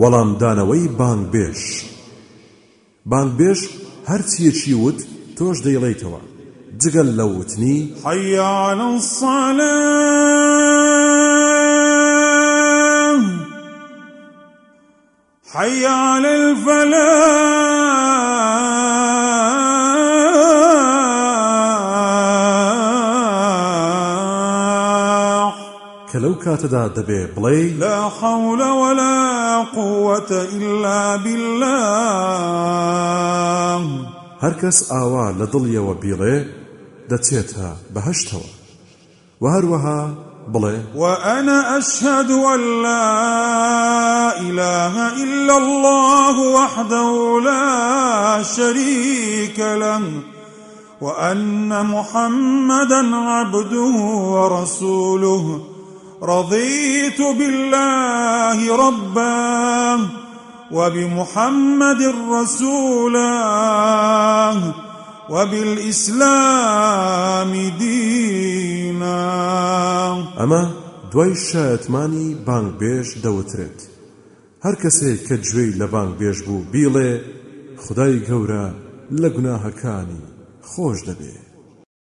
وەڵام دانەوەی بانگ بێش بانگ بێش هەرچیەکی وت تۆش دەیڵێیتەوە جگەل لە وتنی حي على الصلاة حي کە لەو کاتەدا دەبێ بڵێ لا حول ولا قوة إلا بالله. هەر کەس ئاوا لە دڵیەوە بیڵێ دەچێتە بەهشتەوە و هەروەها بڵێ وأنا أشهد أن لا إله إلا الله وحده لا شريك له وأن محمدا عبده ورسوله. رضيت بالله ربا وبمحمد رسولا وبالإسلام دينا. ئەمە دوای شایەتمانی بانگ بێژ دەوترێت. هەر کەسێک کە گوێی لە بانگ بێژ بوو بیڵێ خدای گەورە لە گوناهەکانی خۆش دەبێت